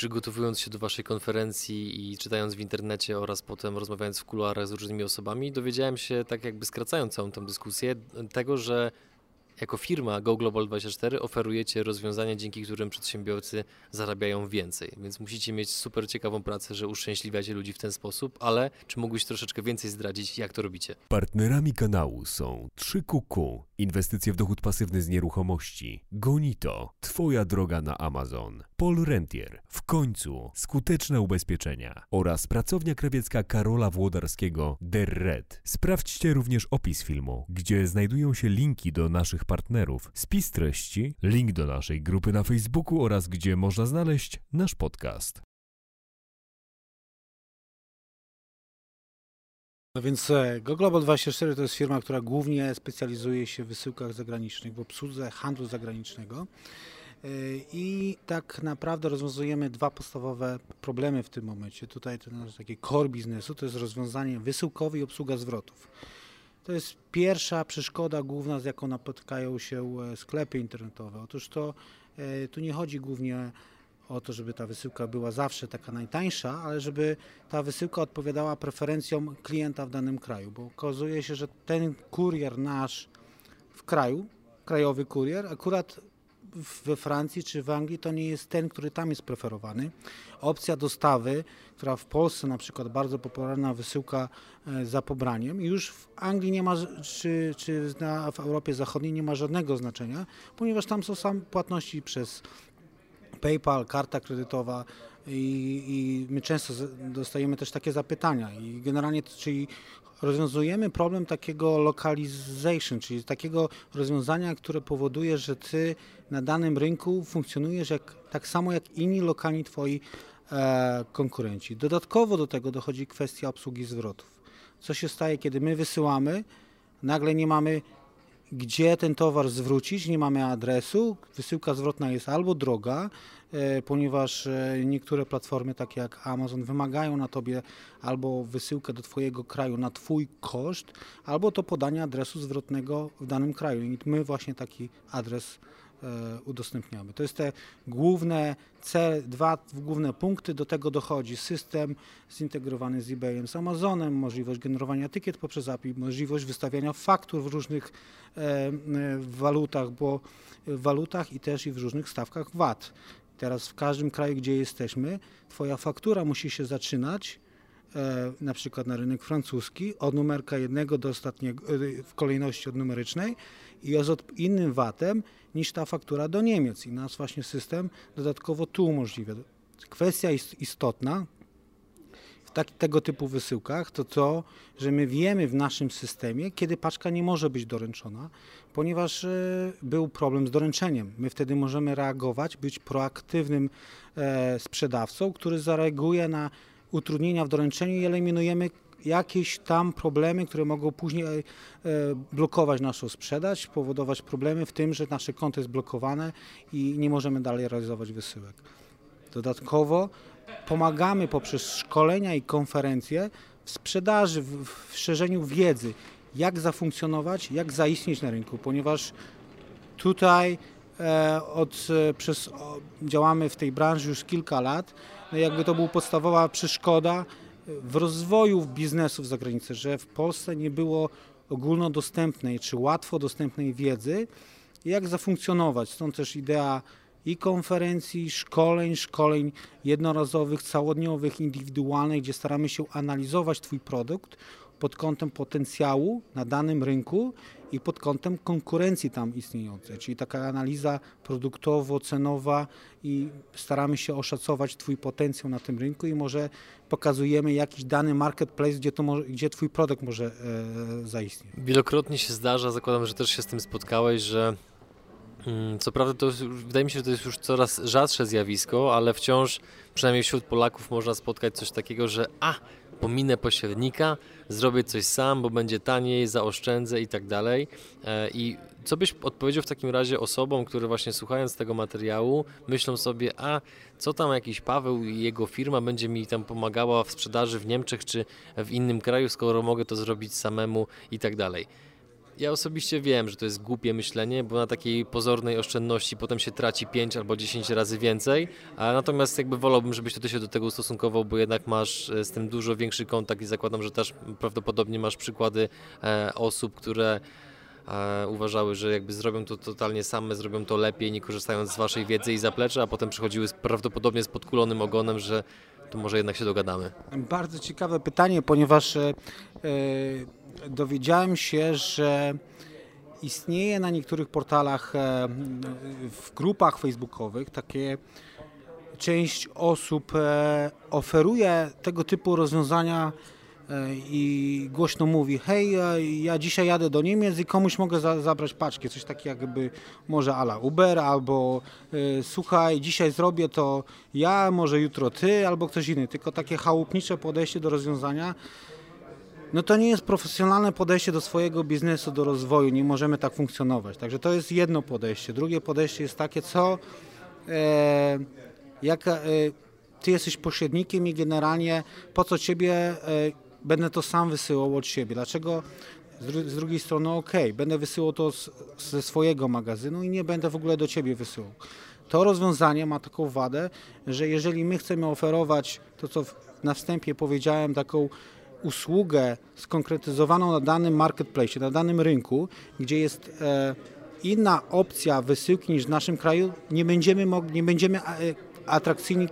przygotowując się do waszej konferencji i czytając w internecie oraz potem rozmawiając w kuluarach z różnymi osobami, dowiedziałem się, tak jakby skracając całą tę dyskusję, tego, że jako firma Go Global 24 oferujecie rozwiązania, dzięki którym przedsiębiorcy zarabiają więcej. Więc musicie mieć super ciekawą pracę, że uszczęśliwiacie ludzi w ten sposób, ale czy mógłbyś troszeczkę więcej zdradzić, jak to robicie? Partnerami kanału są 3QQ, inwestycje w dochód pasywny z nieruchomości, Gonito, Twoja droga na Amazon, Paul Rentier, w końcu. Skuteczne ubezpieczenia. Oraz pracownia krawiecka Karola Włodarskiego Der Red. Sprawdźcie również opis filmu, gdzie znajdują się linki do naszych partnerów, spis treści, link do naszej grupy na Facebooku oraz gdzie można znaleźć nasz podcast. No więc e, GoGlobal24 to jest firma, która głównie specjalizuje się w wysyłkach zagranicznych, w obsłudze handlu zagranicznego. E, I tak naprawdę rozwiązujemy dwa podstawowe problemy w tym momencie. Tutaj to nasz taki core biznesu to jest rozwiązanie wysyłkowe i obsługa zwrotów. To jest pierwsza przeszkoda główna, z jaką napotykają się e, sklepy internetowe. Otóż to tu nie chodzi głównie o to, żeby ta wysyłka była zawsze taka najtańsza, ale żeby ta wysyłka odpowiadała preferencjom klienta w danym kraju, bo okazuje się, że ten kurier nasz w kraju, krajowy kurier, akurat we Francji czy w Anglii to nie jest ten, który tam jest preferowany. Opcja dostawy, która w Polsce na przykład bardzo popularna wysyłka e, za pobraniem, już w Anglii nie ma, czy, czy w Europie Zachodniej nie ma żadnego znaczenia, ponieważ tam są sam płatności przez PayPal, karta kredytowa i, i my często dostajemy też takie zapytania i generalnie, czyli rozwiązujemy problem takiego localization, czyli takiego rozwiązania, które powoduje, że ty na danym rynku funkcjonujesz jak, tak samo jak inni lokalni twoi e, konkurenci. Dodatkowo do tego dochodzi kwestia obsługi zwrotów. Co się staje, kiedy my wysyłamy, nagle nie mamy gdzie ten towar zwrócić, nie mamy adresu, wysyłka zwrotna jest albo droga, e, ponieważ e, niektóre platformy takie jak Amazon wymagają na tobie albo wysyłkę do twojego kraju na twój koszt, albo to podanie adresu zwrotnego w danym kraju. I my właśnie taki adres udostępniamy. To jest te główne cele, dwa główne punkty. Do tego dochodzi system zintegrowany z eBayem, z Amazonem, możliwość generowania etykiet poprzez API, możliwość wystawiania faktur w różnych e, e, walutach, bo w walutach i też i w różnych stawkach VAT. Teraz w każdym kraju, gdzie jesteśmy, Twoja faktura musi się zaczynać na przykład na rynek francuski od numerka jednego do ostatniego w kolejności od numerycznej i z innym VAT-em niż ta faktura do Niemiec i nasz właśnie system dodatkowo tu umożliwia. Kwestia jest istotna w tak, tego typu wysyłkach to to, że my wiemy w naszym systemie, kiedy paczka nie może być doręczona, ponieważ e, był problem z doręczeniem. My wtedy możemy reagować, być proaktywnym e, sprzedawcą, który zareaguje na utrudnienia w doręczeniu i eliminujemy jakieś tam problemy, które mogą później e, blokować naszą sprzedaż, powodować problemy w tym, że nasze konto jest blokowane i nie możemy dalej realizować wysyłek. Dodatkowo pomagamy poprzez szkolenia i konferencje w sprzedaży, w, szerzeniu wiedzy, jak zafunkcjonować, jak zaistnieć na rynku, ponieważ tutaj e, od, e, przez, działamy w tej branży już kilka lat, jakby to była podstawowa przeszkoda w rozwoju biznesów za granicą, że w Polsce nie było ogólnodostępnej czy łatwo dostępnej wiedzy, jak zafunkcjonować. Stąd też idea i konferencji, szkoleń, szkoleń jednorazowych, całodniowych, indywidualnych, gdzie staramy się analizować Twój produkt, pod kątem potencjału na danym rynku i pod kątem konkurencji tam istniejącej, czyli taka analiza produktowo-cenowa i staramy się oszacować Twój potencjał na tym rynku i może pokazujemy jakiś dany marketplace, gdzie, to może, gdzie Twój produkt może e, zaistnieć. Wielokrotnie się zdarza, zakładam, że też się z tym spotkałeś, że co prawda to wydaje mi się, że to jest już coraz rzadsze zjawisko, ale wciąż przynajmniej wśród Polaków można spotkać coś takiego, że a, pominę pośrednika, zrobię coś sam, bo będzie taniej, zaoszczędzę i tak dalej. E, I co byś odpowiedział w takim razie osobom, które właśnie słuchając tego materiału myślą sobie, a co tam jakiś Paweł i jego firma będzie mi tam pomagała w sprzedaży w Niemczech czy w innym kraju, skoro mogę to zrobić samemu i tak dalej. Ja osobiście wiem, że to jest głupie myślenie, bo na takiej pozornej oszczędności potem się traci 5 albo 10 razy więcej, a natomiast jakby wolałbym, żebyś ty się do tego ustosunkował, bo jednak masz e, z tym dużo większy kontakt i zakładam, że też prawdopodobnie masz przykłady e, osób, które e, uważały, że jakby zrobią to totalnie same, zrobią to lepiej, nie korzystając z waszej wiedzy i zaplecza, a potem przychodziły prawdopodobnie z podkulonym ogonem, że to może jednak się dogadamy. Bardzo ciekawe pytanie, ponieważ e, e, dowiedziałem się, że istnieje na niektórych portalach, e, w grupach facebookowych takie część osób oferuje tego typu rozwiązania i głośno mówi, hej, e, ja dzisiaj jadę do Niemiec i komuś mogę za, zabrać paczkę, coś takiego jakby może ala Uber, albo e, słuchaj, dzisiaj zrobię to ja, może jutro ty, albo ktoś inny, tylko takie chałupnicze podejście do rozwiązania, no to nie jest profesjonalne podejście do swojego biznesu, do rozwoju, nie możemy tak funkcjonować. Także to jest jedno podejście. Drugie podejście jest takie, co e, jaka, e, ty jesteś pośrednikiem i generalnie po co ciebie e, będę to sam wysyłał od siebie. Dlaczego z, dru- z drugiej strony ok, będę wysyłał to z, ze swojego magazynu i nie będę w ogóle do ciebie wysyłał. To rozwiązanie ma taką wadę, że jeżeli my chcemy oferować to, co na wstępie powiedziałem, taką usługę skonkretyzowaną na danym marketplace, na danym rynku, gdzie jest e, inna opcja wysyłki niż w naszym kraju, nie będziemy, mogli, nie będziemy e, atrakcyjni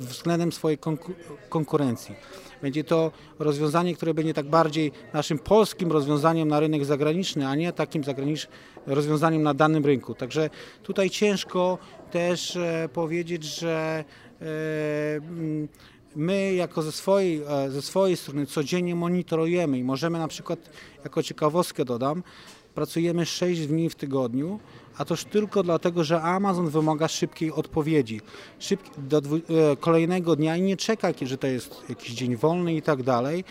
względem swojej konku- konkurencji. Będzie to rozwiązanie, które będzie tak bardziej naszym polskim rozwiązaniem na rynek zagraniczny, a nie takim rozwiązaniem na danym rynku. Także tutaj ciężko też e, powiedzieć, że e, mm, my jako ze swojej, e, ze swojej strony codziennie monitorujemy i możemy na przykład, jako ciekawostkę dodam, pracujemy 6 dni w tygodniu, a toż tylko dlatego, że Amazon wymaga szybkiej odpowiedzi. Szybki, do dwu, e, kolejnego dnia i nie czeka, że to jest jakiś dzień wolny i tak dalej.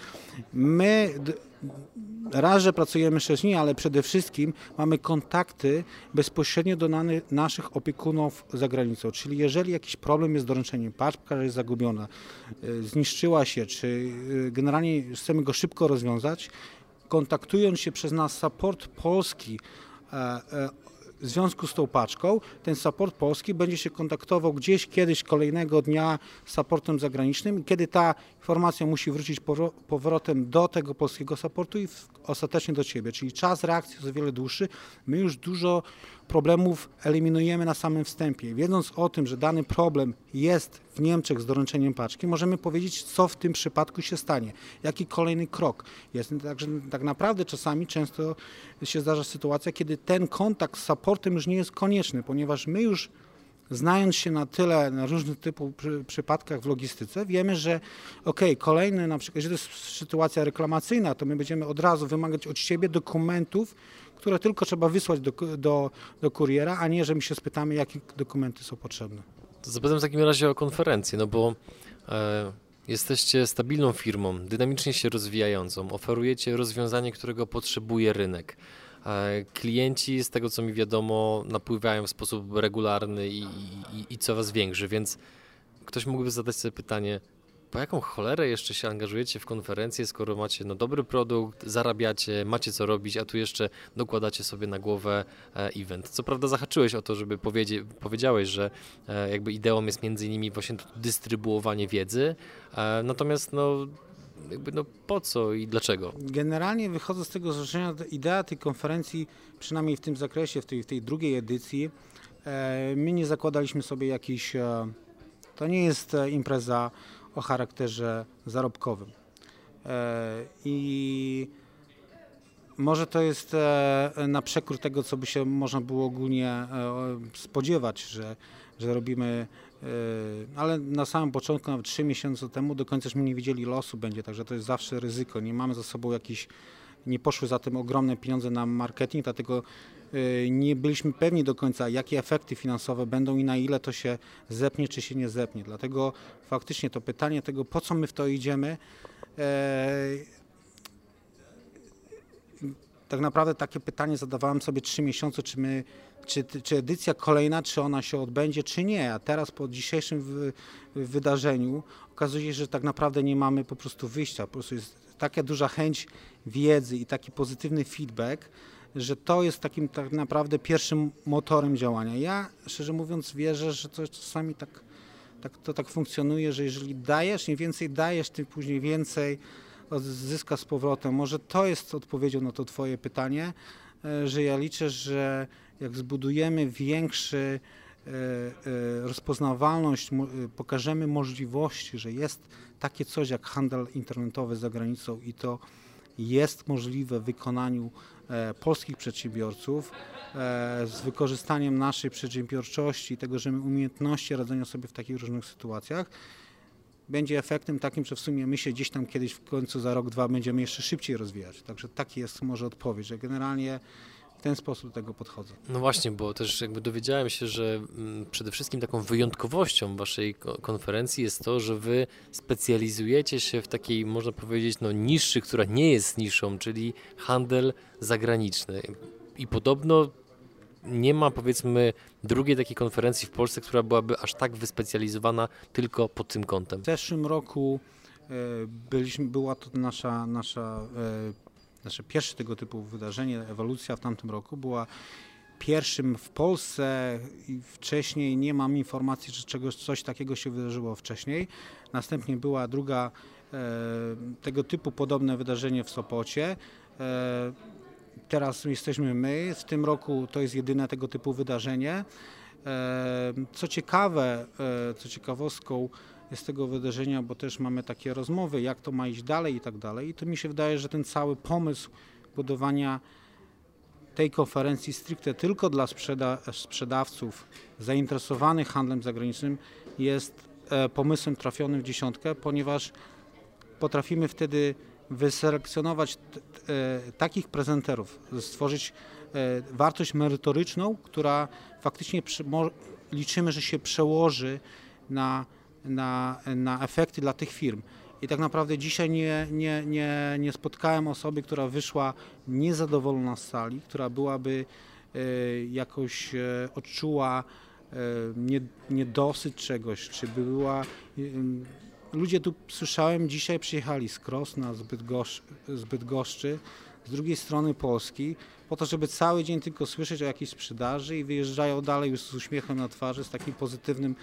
My raz, że pracujemy 6 dni, ale przede wszystkim mamy kontakty bezpośrednio do naszych opiekunów za granicą. Czyli jeżeli jakiś problem jest z doręczeniem, paczka jest zagubiona, y, zniszczyła się, czy y, generalnie chcemy go szybko rozwiązać, kontaktując się przez nas support polski e, e, w związku z tą paczką, ten support polski będzie się kontaktował gdzieś kiedyś kolejnego dnia z supportem zagranicznym i kiedy ta informacja musi wrócić powro- powrotem do tego polskiego supportu i ostatecznie do Ciebie. Czyli czas reakcji jest o wiele dłuższy. My już dużo problemów eliminujemy na samym wstępie. Wiedząc o tym, że dany problem jest w Niemczech z doręczeniem paczki, możemy powiedzieć, co w tym przypadku się stanie, jaki kolejny krok jest. Także tak naprawdę czasami często się zdarza sytuacja, kiedy ten kontakt z supportem już nie jest konieczny, ponieważ my już znając się na tyle na różnych typu przy, przypadkach w logistyce, wiemy, że ok, kolejny na przykład, jeżeli to jest sytuacja reklamacyjna, to my będziemy od razu wymagać od siebie dokumentów, które tylko trzeba wysłać do, do, do kuriera, a nie, że my się spytamy, jakie dokumenty są potrzebne. Zapytam w takim razie o konferencję, no bo e, jesteście stabilną firmą, dynamicznie się rozwijającą, oferujecie rozwiązanie, którego potrzebuje rynek. E, klienci, z tego co mi wiadomo, napływają w sposób regularny i, i, i coraz większy, więc ktoś mógłby zadać sobie pytanie, po jaką cholerę jeszcze się angażujecie w konferencję, skoro macie no, dobry produkt, zarabiacie, macie co robić, a tu jeszcze dokładacie sobie na głowę e, event. Co prawda zahaczyłeś o to, żeby powiedziałeś, że e, jakby ideą jest między innymi właśnie dystrybuowanie wiedzy, e, natomiast no, jakby no po co i dlaczego? Generalnie wychodzę z tego założenia, że idea tej konferencji, przynajmniej w tym zakresie, w tej, w tej drugiej edycji, my nie zakładaliśmy sobie jakiś, e, to nie jest impreza o charakterze zarobkowym. E, I może to jest e, na przekór tego, co by się można było ogólnie e, spodziewać, że, że robimy, ale na samym początku, nawet trzy miesiące temu, do końca nie widzieli losu będzie, także to jest zawsze ryzyko. Nie mamy za sobą jakiś, nie poszły za tym ogromne pieniądze na marketing, dlatego nie byliśmy pewni do końca, jakie efekty finansowe będą i na ile to się zepnie, czy się nie zepnie. Dlatego faktycznie to pytanie tego, po co my w to idziemy, e, tak naprawdę takie pytanie zadawałem sobie trzy miesiące, czy, my, czy, czy edycja kolejna, czy ona się odbędzie, czy nie. A teraz po dzisiejszym wy, wydarzeniu okazuje się, że tak naprawdę nie mamy po prostu wyjścia. Po prostu jest taka duża chęć wiedzy i taki pozytywny feedback, że to jest takim tak naprawdę pierwszym motorem działania. Ja szczerze mówiąc wierzę, że to czasami tak, tak, to tak funkcjonuje, że jeżeli dajesz, im więcej dajesz, tym później więcej zyska z powrotem. Może to jest odpowiedzią na to twoje pytanie, e, że ja liczę, że jak zbudujemy większy e, e, rozpoznawalność, pokażemy możliwości, że jest takie coś jak handel internetowy za granicą i to jest możliwe w wykonaniu polskich przedsiębiorców z wykorzystaniem naszej przedsiębiorczości, tego, że my umiejętności radzenia sobie w takich różnych sytuacjach, będzie efektem takim, że w sumie my się gdzieś tam kiedyś w końcu za rok, dwa będziemy jeszcze szybciej rozwijać. Także taki jest może odpowiedź, że generalnie w ten sposób do tego podchodzę. No właśnie, bo też jakby dowiedziałem się, że mm, przede wszystkim taką wyjątkowością waszej konferencji jest to, że wy specjalizujecie się w takiej, można powiedzieć, no niszy, która nie jest niszą, czyli handel zagraniczny. I podobno nie ma powiedzmy drugiej takiej konferencji w Polsce, która byłaby aż tak wyspecjalizowana tylko pod tym kątem. W zeszłym roku e, byliśmy, była to nasza, nasza, e, nasze pierwsze tego typu wydarzenie, ewolucja w tamtym roku była pierwszym w Polsce wcześniej nie mam informacji, że czegoś, coś takiego się wydarzyło wcześniej. Następnie była druga e, tego typu podobne wydarzenie w Sopocie teraz jesteśmy my. W tym roku to jest jedyne tego typu wydarzenie. E, co ciekawe, e, co ciekawostką jest tego wydarzenia, bo też mamy takie rozmowy, jak to ma iść dalej i tak dalej. I to mi się wydaje, że ten cały pomysł budowania tej konferencji stricte tylko dla sprzeda sprzedawców zainteresowanych handlem zagranicznym jest e, pomysłem trafionym w dziesiątkę, ponieważ potrafimy wtedy wyselekcjonować e, takich prezenterów, stworzyć e, wartość merytoryczną, która faktycznie liczymy, że się przełoży na, na, na efekty dla tych firm. I tak naprawdę dzisiaj nie, nie, nie, nie spotkałem osoby, która wyszła niezadowolona z sali, która byłaby e, jakoś odczuła niedosyt czegoś, czy była Ludzie tu słyszałem dzisiaj przyjechali z Krosna, z, Bydgosz, z Bydgoszczy, z drugiej strony Polski, po to, żeby cały dzień tylko słyszeć o jakiejś sprzedaży i wyjeżdżają dalej już z uśmiechem na twarzy, z takim pozytywnym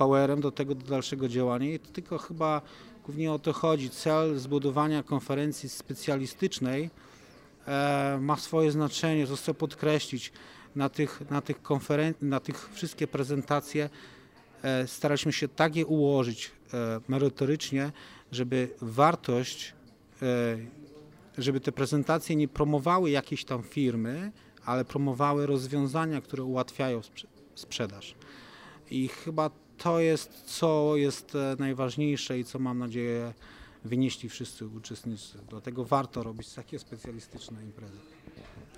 powerem do tego do dalszego działania. I to tylko chyba głównie o to chodzi. Cel zbudowania konferencji specjalistycznej e, ma swoje znaczenie, to chcę podkreślić. Na tych, na tych, konferen- na tych wszystkie prezentacje e, staraliśmy się tak je ułożyć, E, merytorycznie, żeby wartość, e, żeby te prezentacje nie promowały jakiejś tam firmy, ale promowały rozwiązania, które ułatwiają sprzedaż. I chyba to jest, co jest e, najważniejsze i co mam nadzieję wynieśli wszyscy uczestnicy. Dlatego warto robić takie specjalistyczne imprezy.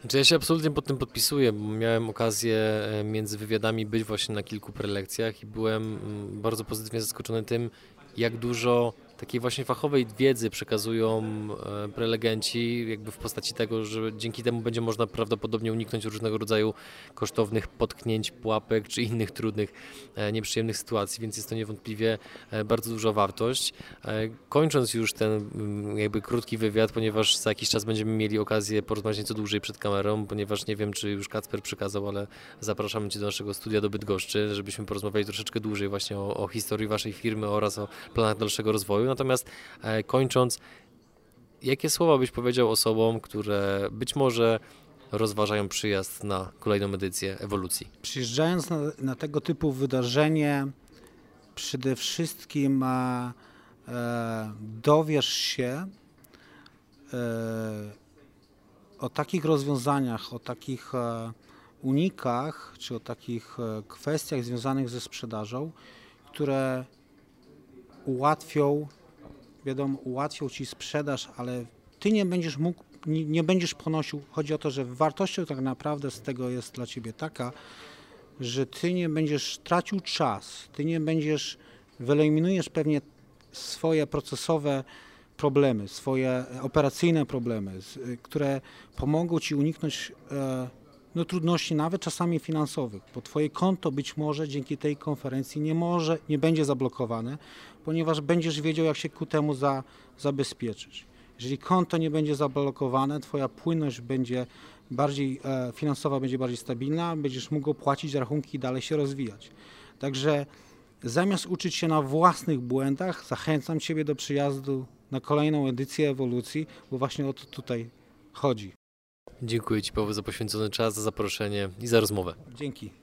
Znaczy ja się absolutnie pod tym podpisuję, bo miałem okazję między wywiadami być właśnie na kilku prelekcjach i byłem mm, bardzo pozytywnie zaskoczony tym, jak dużo takiej właśnie fachowej wiedzy przekazują e, prelegenci, jakby w postaci tego, że dzięki temu będzie można prawdopodobnie uniknąć różnego rodzaju kosztownych potknięć, pułapek czy innych trudnych, e, nieprzyjemnych sytuacji, więc jest to niewątpliwie e, bardzo duża wartość. Kończąc już ten mm, jakby krótki wywiad, ponieważ za jakiś czas będziemy mieli okazję porozmawiać nieco dłużej przed kamerą, ponieważ nie wiem, czy już Kacper przekazał, ale zapraszamy Cię do naszego studia do Bydgoszczy, żebyśmy porozmawiali troszeczkę dłużej właśnie o, o historii Waszej firmy oraz o planach dalszego rozwoju. Natomiast e, kończąc, jakie słowa byś powiedział osobom, które być może rozważają przyjazd na kolejną edycję ewolucji? Przyjeżdżając na, na tego typu wydarzenie, przede wszystkim e, e, dowiesz się e, o takich rozwiązaniach, o takich e, unikach, czy o takich e, kwestiach związanych ze sprzedażą, które ułatwią, wiadomo, ułatwią ci sprzedaż, ale ty nie będziesz mógł, nie, nie będziesz ponosił. Chodzi o to, że wartością tak naprawdę z tego jest dla ciebie taka, że ty nie będziesz tracił czas, ty nie będziesz, wyeliminujesz pewnie swoje procesowe problemy, swoje operacyjne problemy, które pomogą ci uniknąć e, no, trudności nawet czasami finansowych, bo Twoje konto być może dzięki tej konferencji nie może, nie będzie zablokowane, ponieważ będziesz wiedział, jak się ku temu za, zabezpieczyć. Jeżeli konto nie będzie zablokowane, Twoja płynność będzie bardziej e, finansowa, będzie bardziej stabilna, będziesz mógł płacić rachunki i dalej się rozwijać. Także zamiast uczyć się na własnych błędach, zachęcam Ciebie do przyjazdu na kolejną edycję ewolucji, bo właśnie o to tutaj chodzi. Dziękuję Ci Paweł za poświęcony czas, za zaproszenie i za rozmowę. Dzięki.